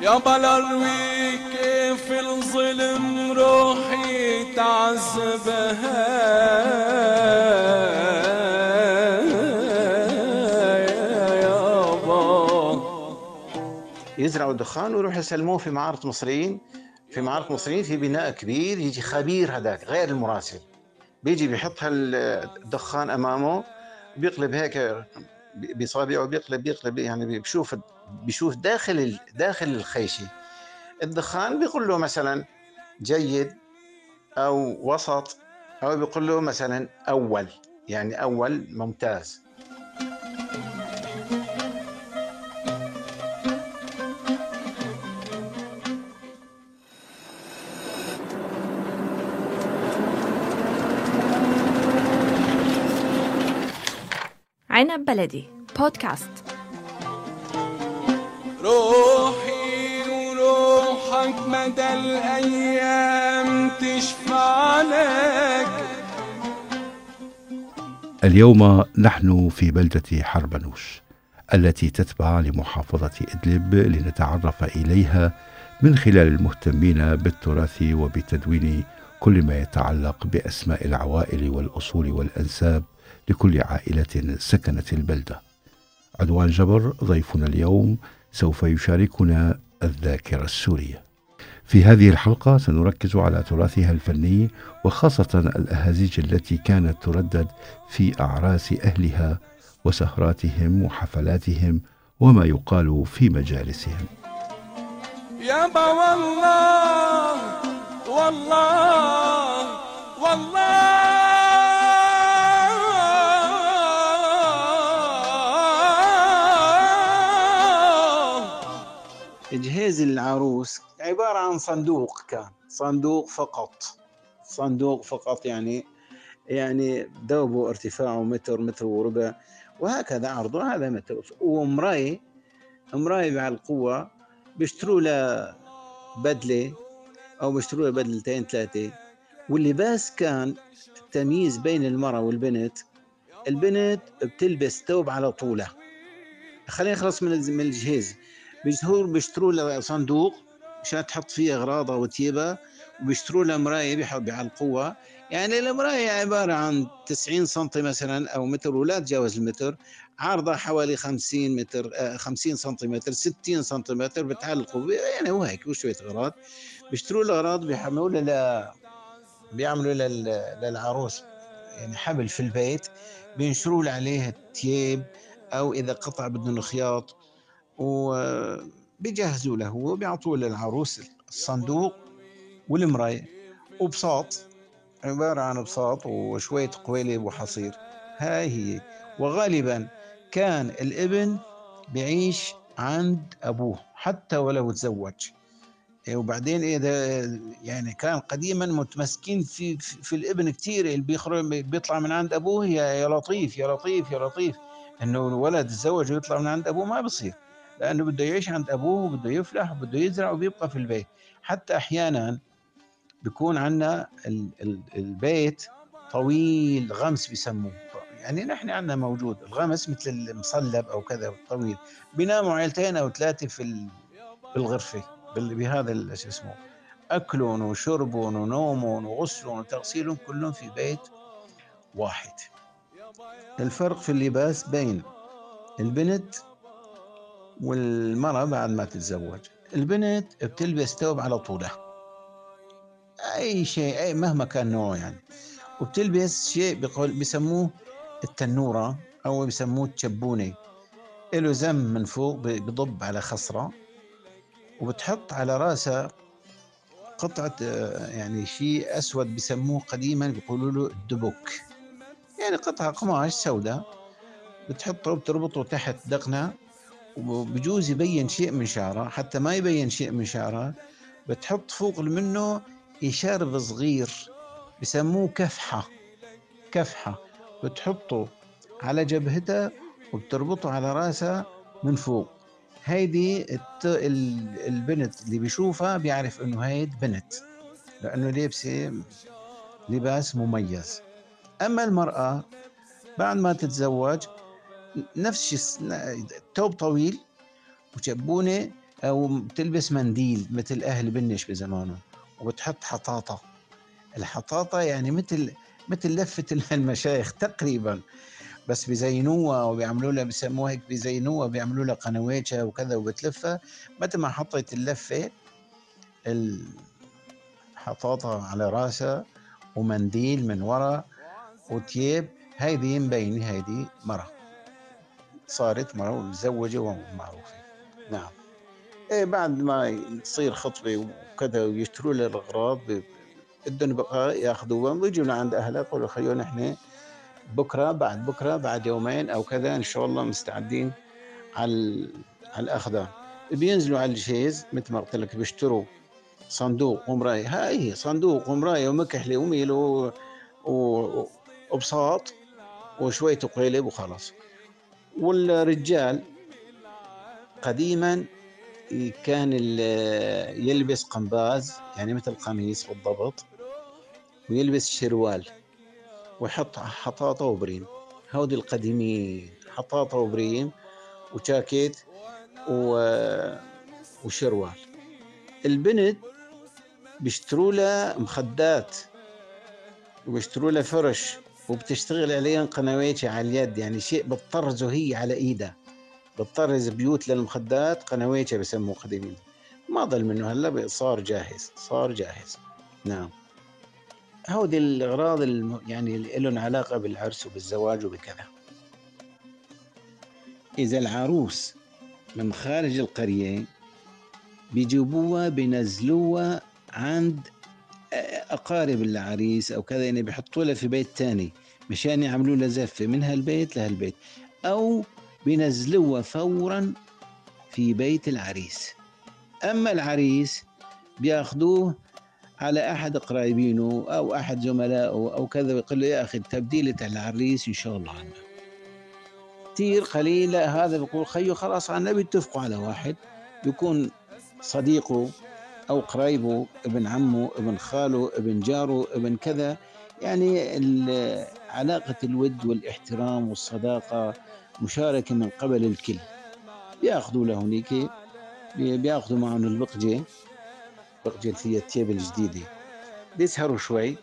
يا بلروي كيف الظلم روحي تعذبها؟ يزرعوا الدخان ويروحوا يسلموه في معارض مصريين. في معارض مصريين في بناء كبير يجي خبير هذاك غير المراسل. بيجي بيحط الدخان أمامه بيقلب هيك بصابعه بيقلب بيقلب يعني بيشوف بيشوف داخل داخل الخيشة. الدخان بيقول له مثلا جيد أو وسط أو بيقول له مثلا أول يعني أول ممتاز. عنب بلدي بودكاست روحي وروحك مدى الأيام تشفع لك اليوم نحن في بلدة حربنوش التي تتبع لمحافظة إدلب لنتعرف إليها من خلال المهتمين بالتراث وبتدوين كل ما يتعلق بأسماء العوائل والأصول والأنساب لكل عائلة سكنت البلدة. عدوان جبر ضيفنا اليوم سوف يشاركنا الذاكرة السورية. في هذه الحلقة سنركز على تراثها الفني وخاصة الأهازيج التي كانت تردد في أعراس أهلها وسهراتهم وحفلاتهم وما يقال في مجالسهم. يابا والله والله والله جهاز العروس عبارة عن صندوق كان. صندوق فقط. صندوق فقط يعني يعني دوبه ارتفاعه متر متر وربع وهكذا عرضه. هذا متر. ومراية مراية مع القوة بيشتروا له بدلة أو بيشتروا له بدلتين ثلاثة. واللباس كان التمييز بين المرأة والبنت. البنت بتلبس ثوب على طولها خلينا نخلص من الجهاز بيشتروا بيشتروا له صندوق مشان تحط فيه اغراضها وتيبها وبيشتروا له مراية بيعلقوها يعني المراية عبارة عن 90 سم مثلا أو متر ولا تجاوز المتر. عرضها حوالي 50 متر 50 سنتيمتر 60 سنتيمتر بتعلقوا يعني هو هيك وشوية أغراض. بيشتروا له أغراض بيحملوا له بيعملوا للعروس. يعني حبل في البيت. بينشروا عليه التياب أو إذا قطع بدهم خياط. وبيجهزوا له وبيعطوا للعروس الصندوق والمراية. وبساط عبارة عن بساط وشوية قويلب وحصير. هاي هي. وغالبا كان الإبن بيعيش عند أبوه حتى ولو تزوج. وبعدين إذا يعني كان قديما متمسكين في في الإبن كثير اللي بيخرج بيطلع من عند أبوه يا يا لطيف يا لطيف يا لطيف. إنه الولد تزوج ويطلع من عند أبوه ما بصير. لأنه بده يعيش عند أبوه وبده يفلح وبده يزرع وبيبقى في البيت. حتى أحيانا بيكون عندنا البيت طويل غمس بيسموه. يعني نحن عندنا موجود. الغمس مثل المصلب أو كذا طويل. بيناموا عيلتين أو ثلاثة في بالغرفه بهذا شو اسمه أكلهم وشربهم ونومهم وغسلهم وتغسيلهم كلهم في بيت واحد. الفرق في اللباس بين البنت والمرأة بعد ما تتزوج البنت بتلبس ثوب على طولها. أي شيء أي مهما كان نوعه يعني. وبتلبس شيء بقول بسموه التنورة أو بسموه التشبونة. له زم من فوق بضب على خصرة وبتحط على راسها قطعة يعني شيء أسود بسموه قديما بيقولوا له الدبك يعني قطعة قماش سوداء بتحطه وبتربطه تحت دقنها. وبجوز يبين شيء من شعرها حتى ما يبين شيء من شعرها بتحط فوق منه إشارب صغير بسموه كفحة كفحة. بتحطه على جبهتها وبتربطه على راسها من فوق. هيدي البنت اللي بيشوفها بيعرف إنه هيد بنت لأنه لابسه لباس مميز. أما المرأة بعد ما تتزوج نفس الثوب طويل وشبونه أو بتلبس منديل مثل أهل بنش بزمانه وبتحط حطاطة. الحطاطة يعني مثل مثل لفة المشايخ تقريبا بس بزينوها وبيعملوا لها بسموها هيك بزينوها بيعملوا لها قنواتها وكذا وبتلفها. متى ما حطيت اللفة الحطاطه على راسها ومنديل من ورا وتياب هيدي مبينة هيدي مرة. صارت ومتزوجة ومعروفة نعم. إيه بعد ما تصير خطبة وكذا ويشتروا لها الأغراض بدهم بقى ياخذوها ويجوا لعند أهلها يقولوا خيو نحن بكرة بعد بكرة بعد يومين أو كذا إن شاء الله مستعدين على على الأخذان. بينزلوا على الجهاز مثل ما قلت لك بيشتروا صندوق ومراية. هاي هي صندوق ومراية ومكحلة وميل. وبساط وشوية قيلب وخلاص. والرجال قديما كان يلبس قنباز يعني مثل قميص بالضبط ويلبس شروال ويحط حطاطة وبريم. هودي القديمين حطاطة وبريم وجاكيت و... وشروال. البنت بيشتروا لها مخدات وبيشتروا لها فرش. وبتشتغل عليهم قنوات على اليد يعني شيء بتطرزه هي على إيدها. بتطرز بيوت للمخدات قنوات بسموه قديمين. ما ضل منه هلا صار جاهز صار جاهز. نعم. هودي الأغراض. يعني اللي لهم علاقة بالعرس وبالزواج وبكذا. إذا العروس من خارج القرية بيجيبوها بينزلوها عند أقارب العريس أو كذا يعني بيحطوا لها في بيت تاني مشان يعملوا لها زفة من هالبيت لهالبيت أو بينزلوها فورا في بيت العريس. أما العريس بياخذوه على أحد قرايبينه أو أحد زملائه أو كذا بيقول له يا أخي تبديله العريس إن شاء الله عنا كثير قليل هذا بيقول خيو خلاص عنا بيتفقوا على واحد بيكون صديقه أو قرايبه ابن عمه ابن خاله ابن جاره ابن كذا. يعني علاقة الود والإحترام والصداقة مشاركة من قبل الكل. بيأخذوا له هنيك بي- بيأخذوا معهم البقجة بقجة هي التياب الجديدة. بيسهروا شوي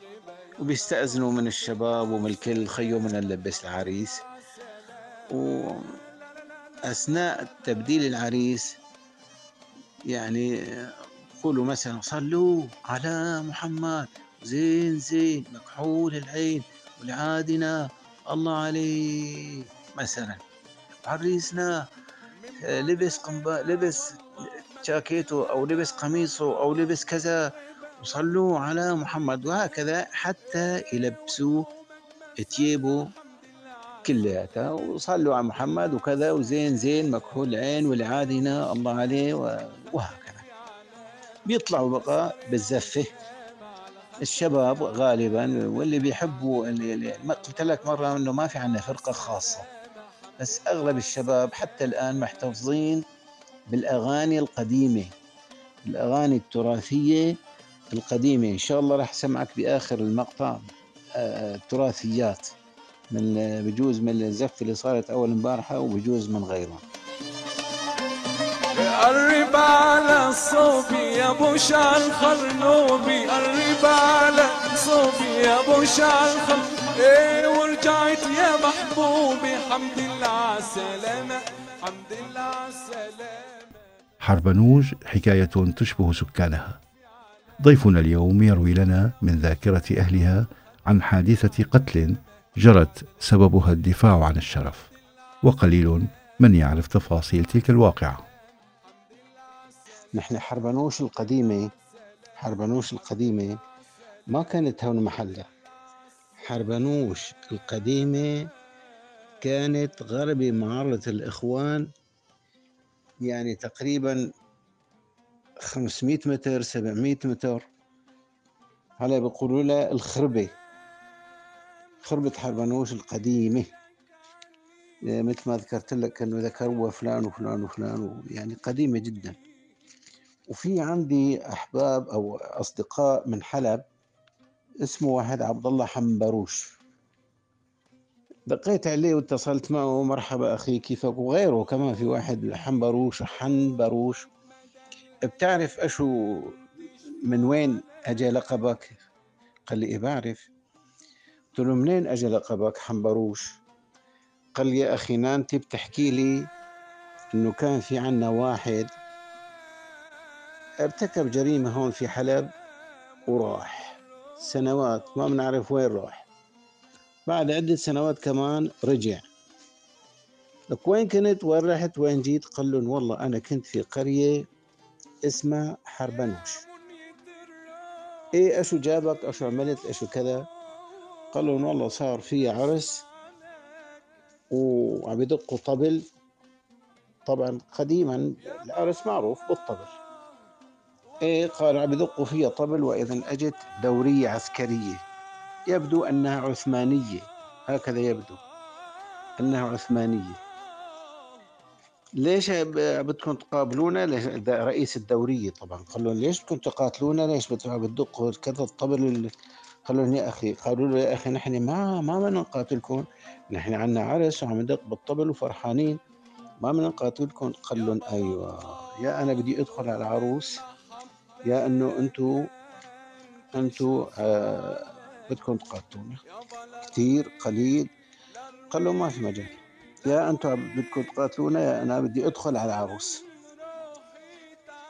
وبيستأذنوا من الشباب ومن الكل خيو من نلبس العريس. وأثناء تبديل العريس يعني قولوا مثلا صلوا على محمد. زين زين مكحول العين والعادنا الله عليه. مثلا عريسنا آه، لبس قنبا لبس جاكيته أو لبس قميصه أو لبس كذا وصلوا على محمد. وهكذا حتى يلبسوه تيابه كلياتها وصلوا على محمد وكذا وزين زين مكحول العين والعادنا الله عليه وهكذا. بيطلعوا بقى بالزفة الشباب غالبا واللي بيحبوا اللي قلت لك مرة إنه ما في عندنا فرقة خاصة بس أغلب الشباب حتى الآن محتفظين بالأغاني القديمة الأغاني التراثية القديمة. إن شاء الله راح أسمعك بآخر المقطع آه، تراثيات من بجوز من الزفة اللي صارت أول امبارحة وبجوز من غيره على صوبي يا أبو شعر خرنوبي قرب على صوبي يا شعر خر إيه ورجعت يا محبوبي. حمد لله على السلامة. حمد لله على السلامة. حربنوج حكاية تشبه سكانها. ضيفنا اليوم يروي لنا من ذاكرة أهلها عن حادثة قتل جرت سببها الدفاع عن الشرف. وقليل من يعرف تفاصيل تلك الواقعة. نحن حربنوش القديمة حربنوش القديمة. ما كانت هون محلها. حربنوش القديمة. كانت غرب معرة الإخوان يعني تقريبا 500 متر 700 متر. هلا بيقولوا لها الخربة. خربة حربنوش القديمة. يعني مثل ما ذكرت لك إنه ذكروا فلان وفلان وفلان يعني قديمة جدا. وفي عندي أحباب أو أصدقاء من حلب اسمه واحد عبد الله حنبروش. دقيت عليه واتصلت معه مرحبا أخي كيفك؟ وغيره. كمان في واحد حنبروش حنبروش. بتعرف أشو من وين أجى لقبك؟ قال لي إيه بعرف. قلت له منين أجى لقبك حنبروش؟ قال لي يا أخي نانتي بتحكي لي إنه كان في عنا واحد ارتكب جريمة هون في حلب وراح. سنوات ما بنعرف وين راح. بعد عدة سنوات كمان رجع. لك وين كنت؟ وين رحت؟ وين جيت؟ قال لهم والله أنا كنت في قرية اسمها حربنوش. إيه أشو جابك؟ أشو عملت؟ أشو كذا؟ قال لهم والله صار في عرس وعم يدقوا طبل. طبعا قديما العرس معروف بالطبل. إيه قال يدقوا فيها طبل وإذا اجت دوريه عسكريه يبدو أنها عثمانية. هكذا يبدو أنها عثمانية. ليش بدكم تقابلونا؟ ليش رئيس الدوريه طبعا. قال لهم ليش بدكم تقاتلونا؟ ليش بتدقوا كذا الطبل قال لهم يا أخي قالوا له يا أخي نحن ما ما بدنا نقاتلكم. نحن عندنا عرس وعم ندق بالطبل وفرحانين. ما بدنا نقاتلكم. قال لهم أيوه يا أنا بدي أدخل على العروس. يا أنه أنتو أنتو آه بدكم تقاتلونا كثير قليل. قال له ما في مجال. يا أنتم بدكم تقاتلونا يا أنا بدي أدخل على العروس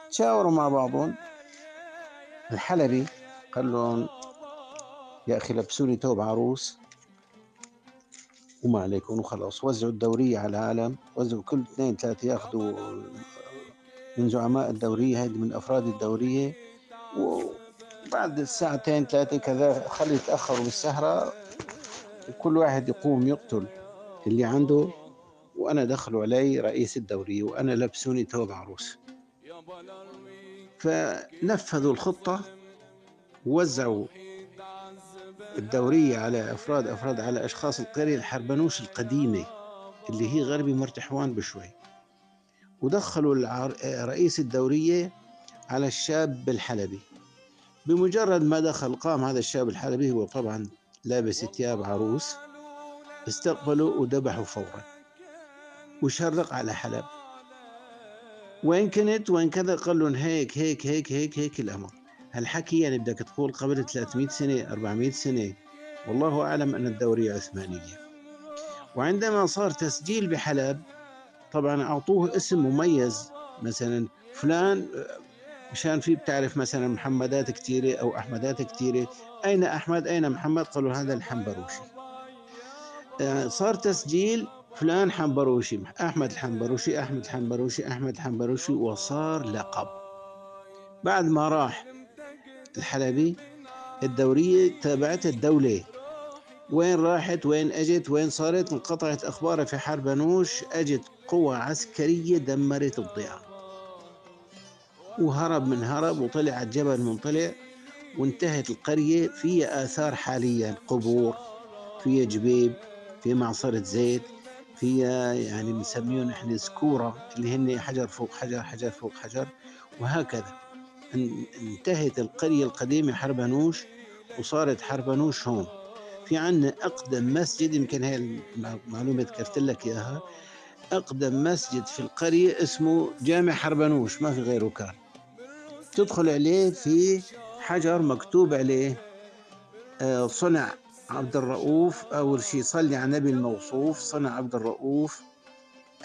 تشاوروا مع بعضهم. الحلبي قال لهم يا أخي لبسوني ثوب عروس. وما عليكم وخلاص. وزعوا الدورية على العالم. وزعوا كل اثنين ثلاثة ياخذوا من زعماء الدورية هذه من أفراد الدورية. وبعد ساعتين ثلاثة كذا خلي يتأخروا بالسهرة وكل واحد يقوم يقتل اللي عنده. وأنا دخلوا علي رئيس الدورية وأنا لبسوني ثوب عروس. فنفذوا الخطة ووزعوا الدورية على أفراد أفراد على أشخاص القرية الحربنوش القديمة اللي هي غربي مرتحوان بشوي. ودخلوا رئيس الدورية على الشاب الحلبي. بمجرد ما دخل قام هذا الشاب الحلبي هو طبعا لابس ثياب عروس استقبلوا وذبحوا فورا. وشرق على حلب. وين كنت وين كذا قال لهم هيك هيك هيك هيك هيك الأمر. هالحكي يعني بدك تقول قبل 300 سنة 400 سنة والله أعلم أن الدوريه عثمانية. وعندما صار تسجيل بحلب طبعا أعطوه اسم مميز. مثلا فلان مشان في بتعرف مثلا محمدات كثيره أو أحمدات كثيره أين أحمد؟ أين محمد؟ قالوا هذا الحنبروشي. آه، صار تسجيل فلان حنبروشي أحمد الحنبروشي أحمد الحنبروشي أحمد الحنبروشي وصار لقب. بعد ما راح الحلبي الدورية تابعت الدولة. وين راحت وين أجت وين صارت؟ انقطعت اخبارها في حرب نوش أجت قوة عسكرية دمرت الضيعة وهرب من هرب وطلع الجبل من طلع وانتهت القرية. فيها آثار حاليا قبور فيها جبيب في معصرة زيت فيها يعني بنسميهم إحنا سكورة اللي هن حجر فوق حجر حجر فوق حجر وهكذا. انتهت القرية القديمة حربنوش وصارت حربنوش هون. في عنا أقدم مسجد يمكن هاي المعلومة ذكرت لك إياها. أقدم مسجد في القرية اسمه جامع حربنوش ما في غيره كان. تدخل عليه في حجر مكتوب عليه آه، صنع عبد الرؤوف أول شيء صلي على النبي الموصوف صنع عبد الرؤوف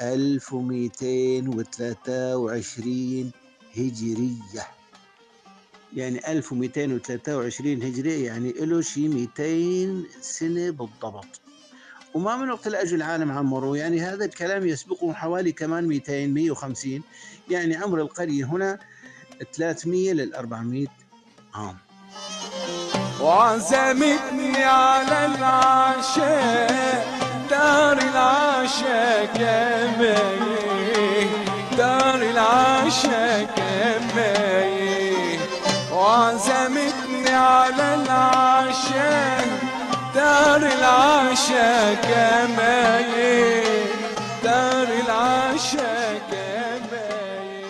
1223 هجرية. يعني 1223 هجرية يعني له شيء 200 سنة بالضبط. وما من وقت اجوا العالم عمروا يعني هذا الكلام يسبقه حوالي كمان 200 150 يعني عمر القرية هنا 300 لل 400 عام. وعزمتني على العشاء دار العشاء كماي دار العشاء كماي دار العشاء كماي دار العشاء كماي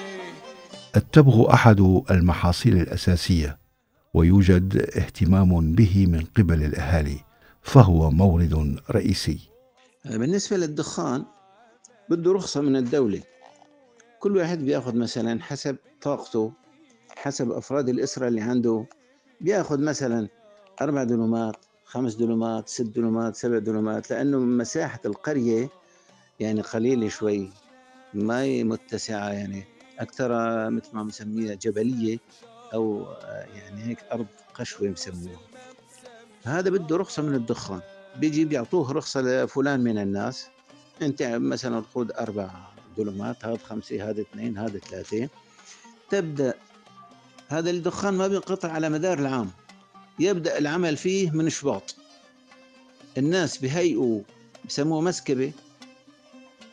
التبغ أحد المحاصيل الأساسية ويوجد اهتمام به من قبل الأهالي فهو مورد رئيسي. بالنسبة للدخان بده رخصة من الدولة. كل واحد بياخذ مثلا حسب طاقته حسب أفراد الأسرة اللي عنده. بياخذ مثلا أربع دلومات خمس دلومات ست دلومات سبع دلومات لأنه مساحة القرية يعني قليلة شوي ما هي متسعة يعني. أكثر مثل ما بنسميها جبلية أو آه، يعني هيك أرض قشوة بسموها هذا بده رخصة من الدخان. بيجي بيعطوه رخصة لفلان من الناس. أنت مثلا خذ أربع دلومات هذا خمسة هذا اثنين هذا ثلاثة. تبدأ هذا الدخان ما بينقطع على مدار العام. يبدأ العمل فيه من شباط. الناس بهيئوا بسموه مسكبة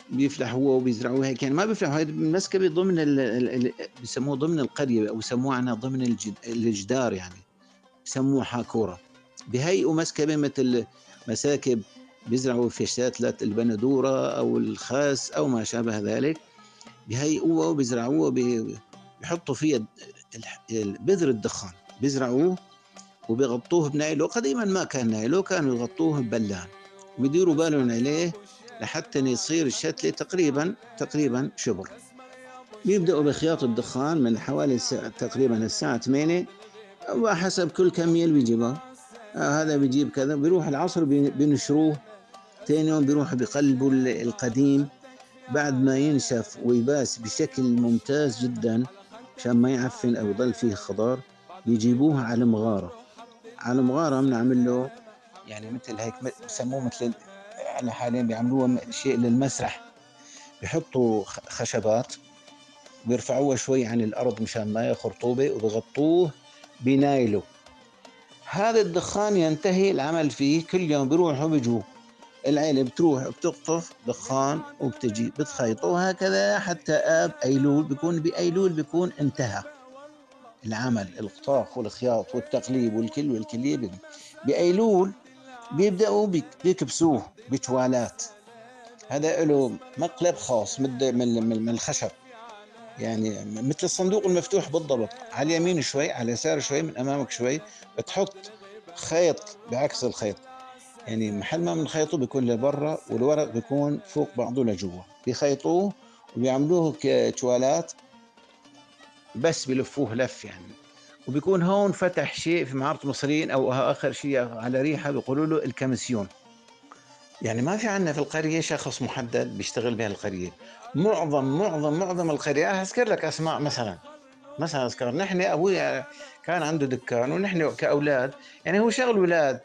بيفلحوها وبيزرعوها هيك يعني ما بيفلحوا هاي المسكبة ضمن ال بسموه ضمن القرية أو بسموها عنا ضمن الجد الجدار يعني بسموه حاكورة. بهيئوا مسكبة مثل مساكب بيزرعوا فيشات البندورة أو الخاس أو ما شابه ذلك. بهيئوها وبيزرعوها بيحطوا فيها بذر الدخان. بيزرعوه وبيغطوه بنايلو قديما ما كان نايلو كانوا يغطوه ببلان. وبيديروا بالهم عليه لحتى يصير الشتلة تقريبا تقريبا شبر. بيبدأوا بخياط الدخان من حوالي الساعة تقريبا الساعة 8 وحسب كل كمية بيجيبها آه هذا بيجيب كذا بيروح العصر بينشروه. ثاني يوم بيروحوا بيقلبوا القديم. بعد ما ينشف ويباس بشكل ممتاز جدا عشان ما يعفن أو يضل فيه خضار بيجيبوه على مغارة. على مغاره بنعمل له يعني مثل هيك بسموه مثل إحنا حاليا بيعملوها شيء للمسرح. بيحطوا خشبات بيرفعوها شوي عن الأرض مشان ما ياخذ رطوبه وبغطوه بنايلو هذا الدخان ينتهي العمل فيه. كل يوم بيروحوا بيجوا العيلة بتروح بتقطف دخان وبتجي بتخيطه هكذا حتى آب أيلول بيكون بأيلول بيكون انتهى. العمل القطاف والخياط والتقليب والكل والكلية بأيلول بيبدأوا بيكبسوه بتوالات هذا له مقلب خاص من من الخشب. يعني مثل الصندوق المفتوح بالضبط. على اليمين شوي على اليسار شوي من أمامك شوي. بتحط خيط بعكس الخيط. يعني محل ما بنخيطه بيكون لبرا والورق بيكون فوق بعضه لجوا. بيخيطوه وبيعملوه كتوالات بس بلفوه لف يعني. وبيكون هون فتح شيء في معارض المصريين أو آخر شيء على ريحة بيقولوا له الكمسيون. يعني ما في عندنا في القرية شخص محدد بيشتغل بها القرية. معظم معظم معظم القرية. أذكر لك أسماء مثلا. مثلا أذكر نحن أبوي كان عنده دكان ونحن كأولاد. يعني هو شغل أولاد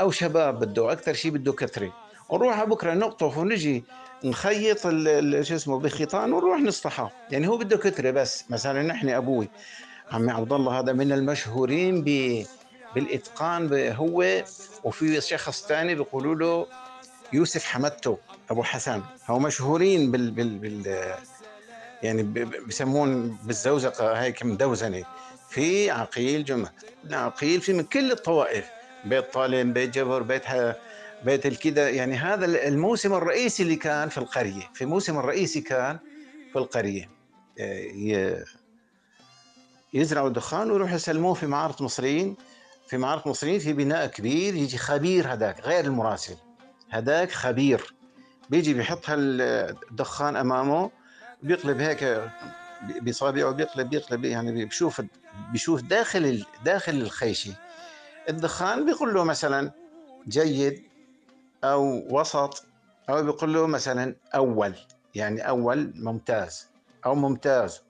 أو شباب بده أكثر شيء بده كثرة. ونروح بكرة نقطف ونجي نخيط شو اسمه بخيطان ونروح نصطحى يعني هو بده كثره بس. مثلا نحن أبوي عمي عبد الله هذا من المشهورين ب بالإتقان هو وفي شخص ثاني بيقولوا له يوسف حمدتو أبو حسن. هو مشهورين بال بال, بال يعني بسمون بالزوزقة هيك مدوزنه في عقيل جمع عقيل في من كل الطوائف. بيت طالب بيت جبر بيت بيت الكده. يعني هذا الموسم الرئيسي اللي كان في القرية في الموسم الرئيسي كان في القرية. يزرعوا الدخان ويروحوا يسلموه في معارض مصريين. في معارض مصريين في بناء كبير يجي خبير هذاك غير المراسل. هذاك خبير. بيجي بيحط هالدخان أمامه بيقلب هيك بصابعه بيقلب بيقلب يعني بيشوف بيشوف داخل داخل الخيشة. الدخان بيقول له مثلا جيد أو وسط أو بيقول له مثلا أول يعني أول ممتاز أو ممتاز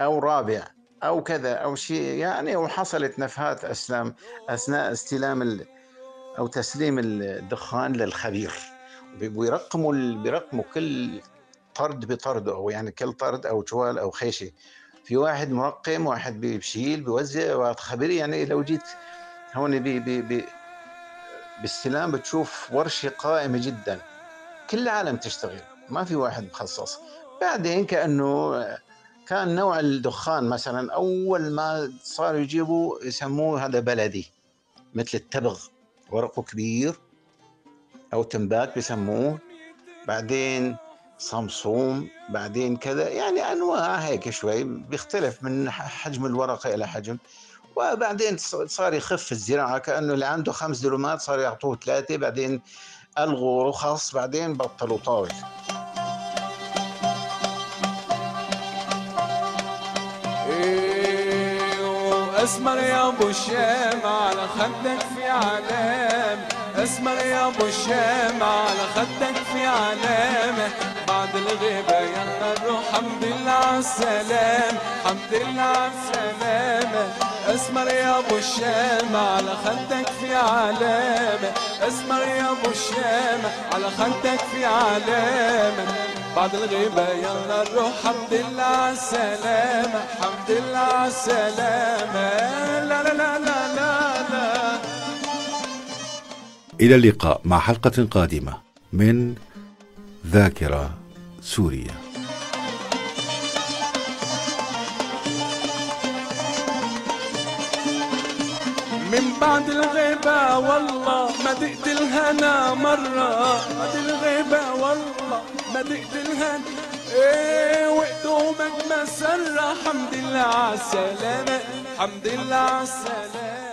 أو رابع أو كذا أو شيء يعني وحصلت نفحات أسلام أثناء استلام أو تسليم الدخان للخبير. ويرقموا بيرقموا كل طرد بطرده أو يعني كل طرد أو جوال أو خيشة. في واحد مرقم واحد بيشيل بيوزع واحد خبير يعني لو جيت هون بي بي بي باستلام بتشوف ورشة قائمة جدا. كل العالم تشتغل ما في واحد مخصص. بعدين كأنه كان نوع الدخان مثلا أول ما صاروا يجيبوا يسموه هذا بلدي مثل التبغ. ورقه كبير أو تنباك بسموه بعدين صمصوم بعدين كذا. يعني أنواع هيك شوي بيختلف من حجم الورقة إلى حجم. وبعدين صار يخف الزراعة كأنه اللي عنده خمس دلومات صار يعطوه ثلاثة بعدين ألغوا رخص بعدين بطلوا طاولة. إيه، اسمر يا أبو الشام على خدك في علامة اسمر يا أبو الشام على خدك في علامة بعد الغيبة يلا نروح حمد لله على السلام. حمد لله على السلام. اسمر يا ابو الشام على خدك في علامة اسمر يا ابو الشام على خدك في علامة بعد الغيبة يلا نروح حمد لله على السلامة. حمد لله على السلامة. لا لا لا لا لا, لا. إلى اللقاء مع حلقة قادمة من ذاكرة سوريا بعد الغيبة والله ما دقت الهنا مرة. بعد الغيبة والله ما دقت الهنا. إيه وقدومك مسرة حمد لله على السلامة. حمد لله على السلامة.